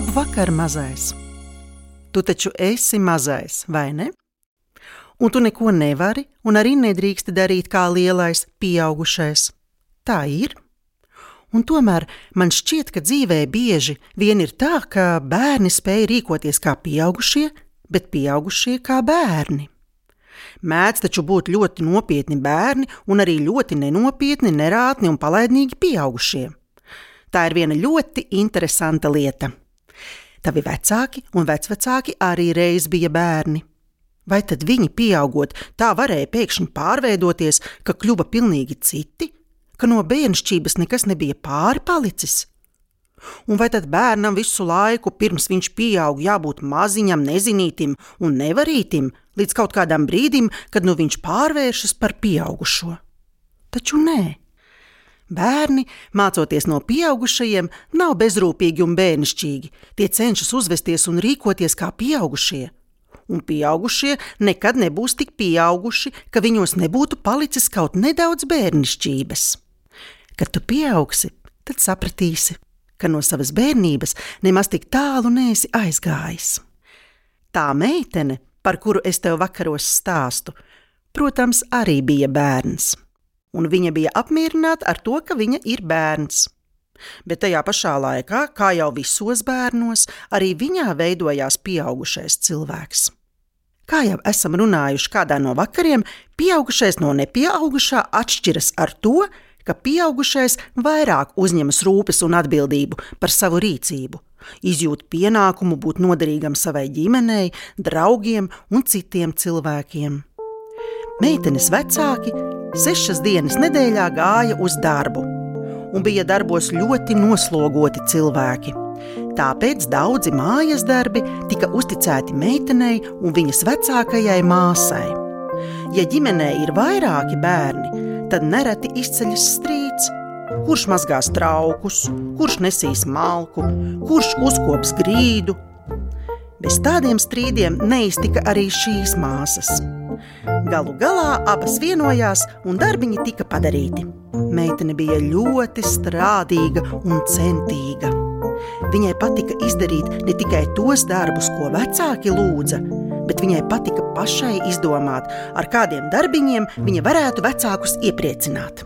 Labu vakar, mazais! Tu taču esi mazais, vai ne? Un tu neko nevari un arī nedrīksti darīt kā lielais, pieaugušais. Tā ir. Un tomēr man šķiet, ka dzīvē bieži vien ir tā, ka bērni spēj rīkoties kā pieaugušie, bet pieaugušie kā bērni. Mēdz taču būt ļoti nopietni bērni un arī ļoti nenopietni, nerātni un palaidnīgi pieaugušie. Tā ir viena ļoti interesanta lieta. Tavi vecāki un vecvecāki arī reiz bija bērni. Vai tad viņi, pieaugot, tā varēja pēkšņi pārveidoties, ka kļuva pilnīgi citi, ka no bērnšķības nekas nebija pāri palicis? Un vai tad bērnam visu laiku, pirms viņš pieaug, jābūt maziņam, nezinītam un nevarītam, līdz kaut kādam brīdim, kad nu viņš pārvēršas par pieaugušo? Taču nē. Bērni, mācoties no pieaugušajiem, nav bezrūpīgi un bērnišķīgi. Tie cenšas uzvesties un rīkoties kā pieaugušie. Un pieaugušie nekad nebūs tik pieauguši, ka viņos nebūtu palicis kaut nedaudz bērnišķības. Kad tu pieaugsi, tad sapratīsi, ka no savas bērnības nemaz tik tālu neesi aizgājis. Tā meitene, par kuru es tev vakaros stāstu, protams, arī bija bērns un viņa bija apmierināta ar to, ka viņa ir bērns. Bet tajā pašā laikā, kā jau visos bērnos, arī viņā veidojās pieaugušais cilvēks. Kā jau esam runājuši kādā no vakariem, pieaugušais no nepieaugušā atšķiras ar to, ka pieaugušais vairāk uzņemas rūpes un atbildību par savu rīcību, izjūt pienākumu būt noderīgam savai ģimenei, draugiem un citiem cilvēkiem. Meitenes vecāki sešas dienas nedēļā gāja uz darbu, un bija darbos ļoti noslogoti cilvēki. Tāpēc daudzi mājas darbi tika uzticēti meitenei un viņas vecākajai māsai. Ja ģimenē ir vairāki bērni, tad nereti izceļas strīds. Kurš mazgās traukus, kurš nesīs malku, kurš uzkops grīdu? Bez tādiem strīdiem neiztika arī šīs māsas. Galu galā abas vienojās, un darbiņi tika padarīti. Meitene bija ļoti strādīga un centīga. Viņai patika izdarīt ne tikai tos darbus, ko vecāki lūdza, bet viņai patika pašai izdomāt, ar kādiem darbiņiem viņa varētu vecākus iepriecināt.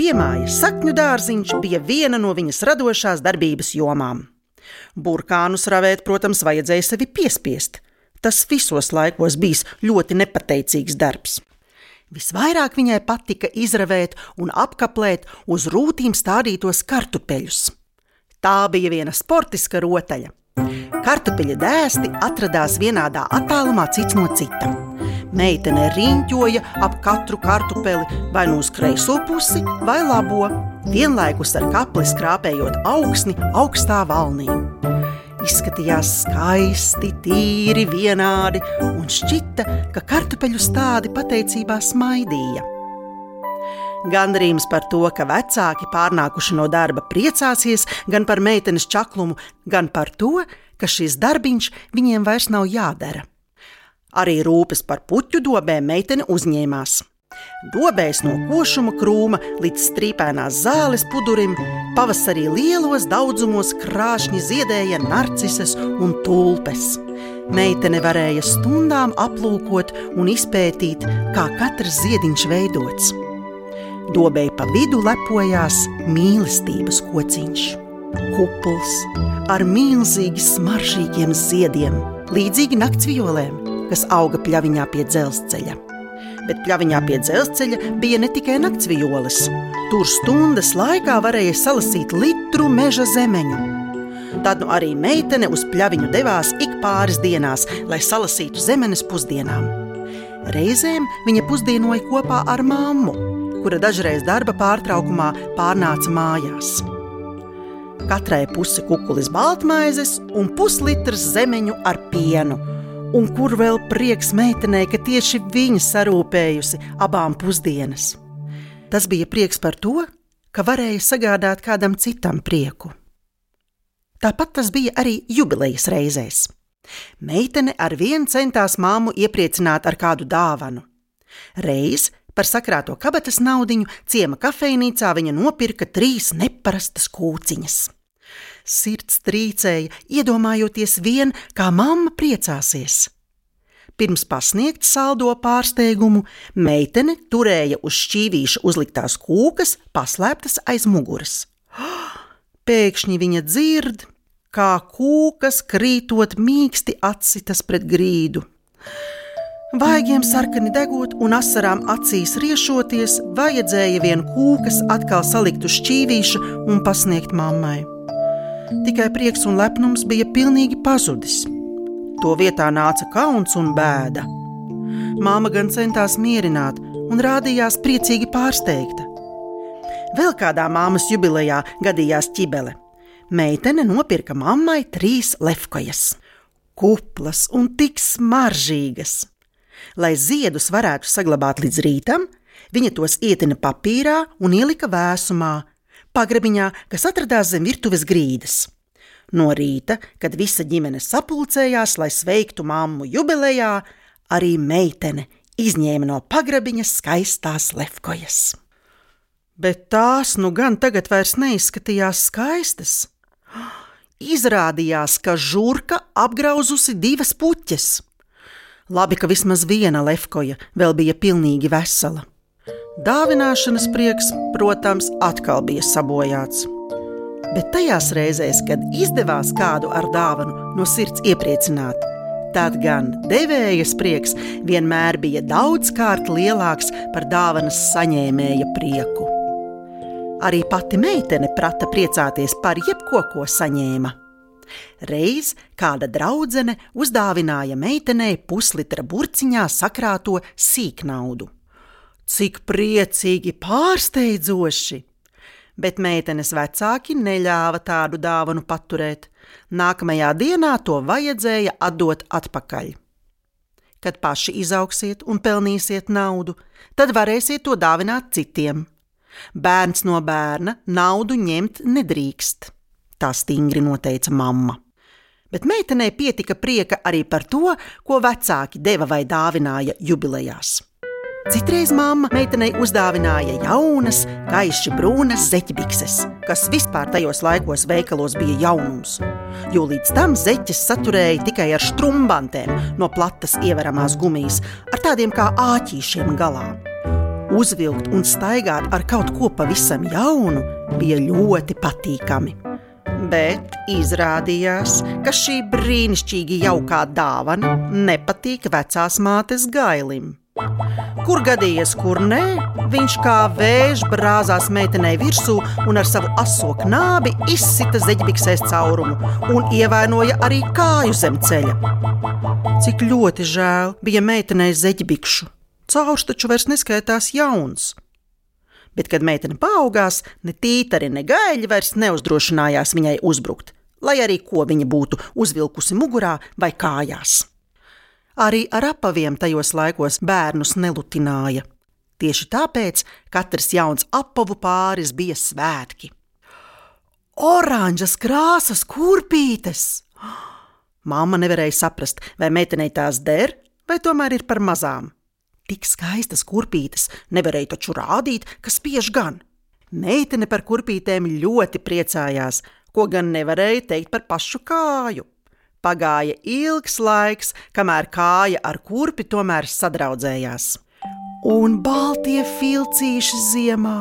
Piemājas sakņu dārziņš bija viena no viņas radošās darbības jomām. Burkānus ravēt, protams, vajadzēja sevi piespiest. Tas visos laikos bijis ļoti nepateicīgs darbs. Visvairāk viņai patika izravēt un apkaplēt uz rūtīm stādītos kartupeļus. Tā bija viena sportiska rotaļa. Kartupeļa dēsti atradās vienādā attālumā cits no cita. Meitene riņķoja ap katru kartupeli vai nu uz kreiso pusi, vai labo, vienlaikus ar kapli skrāpējot augsni augstā valnī. Izskatījās skaisti, tīri, vienādi, un šķita, ka kartupeļu stādi pateicībā smaidīja. Gandrījums par to, ka vecāki pārnākuši no darba priecāsies gan par meitenes čaklumu, gan par to, ka šis darbiņš viņiem vairs nav jādara. Arī rūpes par puķu dobēm meitene uzņēmās. Dobējis no košuma krūma līdz strīpēnās zāles pudurim, pavasarī lielos daudzumos krāšņi ziedēja narcises un tulpes. Meitene varēja stundām aplūkot un izpētīt, kā katrs ziediņš veidots. Dobēji pa vidu lepojās mīlestības kociņš, kupls ar milzīgi smaržīgiem ziediem, līdzīgi naktsviolēm, kas auga pļaviņā pie dzelzceļa bet pļaviņā pie dzelzceļa bija ne tikai naktsvioles. Tur stundas laikā varēja salasīt litru meža zemeņu. Tad nu arī meitene uz pļaviņu devās ik pāris dienās, lai salasītu zemenes pusdienām. Reizēm viņa pusdienoja kopā ar mammu, kura dažreiz darba pārtraukumā pārnāca mājās. Katrai pusi kukulis baltmaizes un puslitrs zemeņu ar pienu – Un kur vēl prieks meitenei, ka tieši viņa sarūpējusi abām pusdienas? Tas bija prieks par to, ka varēja sagādāt kādam citam prieku. Tāpat tas bija arī jubilejas reizēs. Meitene ar vienu centās māmu iepriecināt ar kādu dāvanu. Reiz par sakrāto kabatas naudiņu ciema kafejnīcā viņa nopirka trīs neparastas kūciņas. Sirds trīcēja, iedomājoties vien, kā mamma priecāsies. Pirms pasniegt saldo pārsteigumu, meitene turēja uz šķīvīša uzliktās kūkas, paslēptas aiz muguras. Pēkšņi viņa dzird, kā kūkas krītot mīksti atsitas pret grīdu. Vaigiem sarkani degot un asarām acīs riešoties, vajadzēja vien kūkas atkal salikt uz šķīvīša un pasniegt mammai tikai prieks un lepnums bija pilnīgi pazudis. To vietā nāca kauns un bēda. Māma gan centās mierināt un rādījās priecīgi pārsteigta. Vēl kādā māmas jubilejā gadījās ķibele. Meitene nopirka mammai trīs lefkojas, kuplas un tik smaržīgas. Lai ziedus varētu saglabāt līdz rītam, viņa tos ietina papīrā un ielika vēsumā, pagrabiņā, kas atradās zem virtuves grīdas. No rīta, kad visa ģimene sapulcējās, lai sveiktu mammu jubilejā, arī meitene izņēma no pagrabiņas skaistās lefkojas. Bet tās nu gan tagad vairs neizskatījās skaistas. Izrādījās, ka žurka apgrauzusi divas puķes. Labi, ka vismaz viena lefkoja vēl bija pilnīgi vesela. Dāvināšanas prieks, protams, atkal bija sabojāts. Bet tajās reizēs, kad izdevās kādu ar dāvanu no sirds iepriecināt, tad gan devējas prieks vienmēr bija daudzkārt lielāks par dāvanas saņēmēja prieku. Arī pati meitene prata priecāties par jebko, ko saņēma. Reiz kāda draudzene uzdāvināja meitenei puslitra burciņā sakrāto sīknaudu. Cik priecīgi, pārsteidzoši! Bet meitenes vecāki neļāva tādu dāvanu paturēt. Nākamajā dienā to vajadzēja atdot atpakaļ. Kad paši izauksiet un pelnīsiet naudu, tad varēsiet to dāvināt citiem. Bērns no bērna naudu ņemt nedrīkst, tā stingri noteica mamma. Bet meitenei pietika prieka arī par to, ko vecāki deva vai dāvināja jubilejās. Citreiz mamma meitenei uzdāvināja jaunas, gaiši brūnas zeķibikses, kas vispār tajos laikos veikalos bija jaunums. Jo līdz tam zeķes saturēja tikai ar strumbantēm no platas ieveramās gumijas, ar tādiem kā āķīšiem galā. Uzvilkt un staigāt ar kaut ko pavisam jaunu bija ļoti patīkami. Bet izrādījās, ka šī brīnišķīgi jaukā dāvana nepatīk vecās mātes gailim. Kur gadījies, kur nē, viņš kā vējš brāzās meitenei virsū un ar savu aso knābi izsita zeķbiksēs caurumu un ievainoja arī kāju zem ceļa. Cik ļoti žēl bija meitenei zeķbikšu. Caurs taču vairs neskaitās jauns. Bet, kad meitene paaugās, ne tītari, ne gaļi vairs neuzdrošinājās viņai uzbrukt, lai arī ko viņa būtu uzvilkusi mugurā vai kājās. Arī ar apaviem tajos laikos bērnus nelutināja. Tieši tāpēc katrs jauns apavu pāris bija svētki. Oranžas krāsas kurpītes! Māma nevarēja saprast, vai meitenei tās der, vai tomēr ir par mazām. tik skaistas kurpītes, nevarēja taču rādīt, ka spiež gan. Meitene par kurpītēm ļoti priecājās, ko gan nevarēja teikt par pašu kāju. Pagāja ilgs laiks, kamēr kāja ar kurpi tomēr sadraudzējās. Un baltie filcīši ziemā,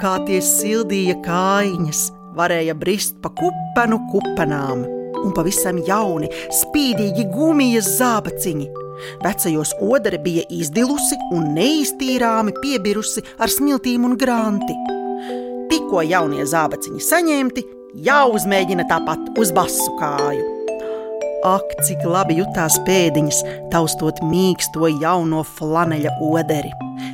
kā tie sildīja kājiņas, varēja brist pa kupenu kupenām, un pavisam jauni, spīdīgi gumijas zābaciņi. Vecajos odere bija izdilusi un neiztīrāmi piebirusi ar smiltīm un granti. Tikko jaunie zābaciņi saņemti, jāuzmēģina tāpat uz basu kāju. Ak, cik labi jutās pēdiņas, taustot mīksto jauno flaneļa oderi.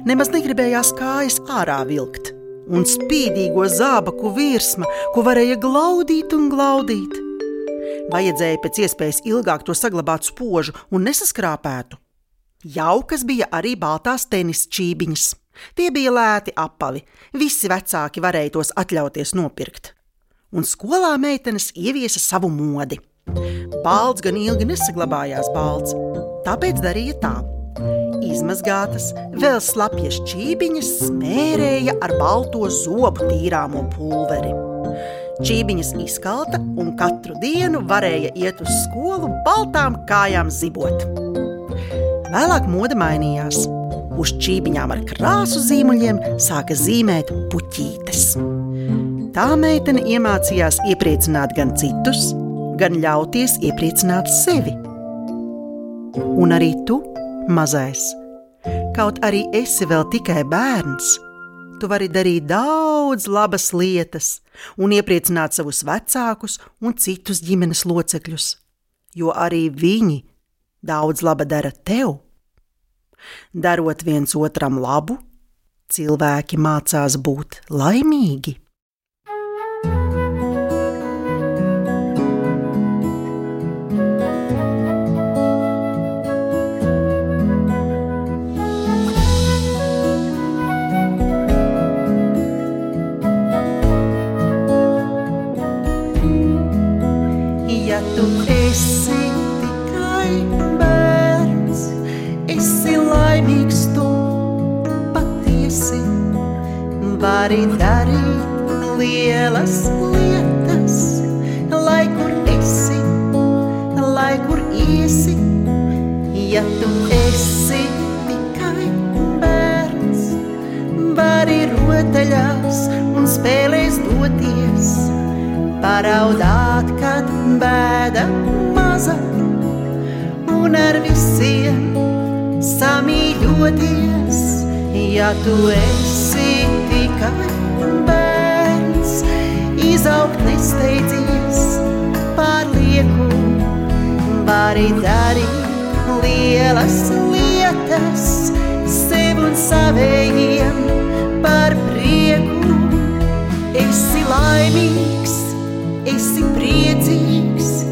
Nemaz negribējās kājas ārā vilkt, un spīdīgo zābaku virsma, ko varēja glaudīt un glaudīt. Vajadzēja pēc iespējas ilgāk to saglabāt spožu un nesaskrāpētu. Jaukas bija arī baltās tenis čībiņas. Tie bija lēti apavi, visi vecāki varēja tos atļauties nopirkt. Un skolā meitenes ieviesa savu modi. Balts gan ilgi nesaglabājās balts, tāpēc darīja tā. Izmazgātas, vēl slapjas čībiņas smērēja ar balto zobu tīrāmo pulveri. Čībiņas izkalta un katru dienu varēja iet uz skolu baltām kājām zibot. Vēlāk mode mainījās. Uz čībiņām ar krāsu zīmuļiem sāka zīmēt puķītes. Tā meitene iemācījās iepriecināt gan citus, gan ļauties iepriecināt sevi. Un arī tu, mazais, kaut arī esi vēl tikai bērns, tu vari darīt daudz labas lietas un iepriecināt savus vecākus un citus ģimenes locekļus, jo arī viņi daudz laba dara tev. Darot viens otram labu, cilvēki mācās būt laimīgi. Vari darīt lielas lietas, lai kur esi, lai kur iesi, ja tu esi tikai bērns. Vari rotaļās un spēlēs doties, paraudāt, kad bēda maza, un ar visiem samīļoties, ja tu esi tikai bērns, izaugt nesteidzies pārlieku, vari darīt lielas lietas sev un savējiem par prieku. Esi laimīgs, esi priecīgs,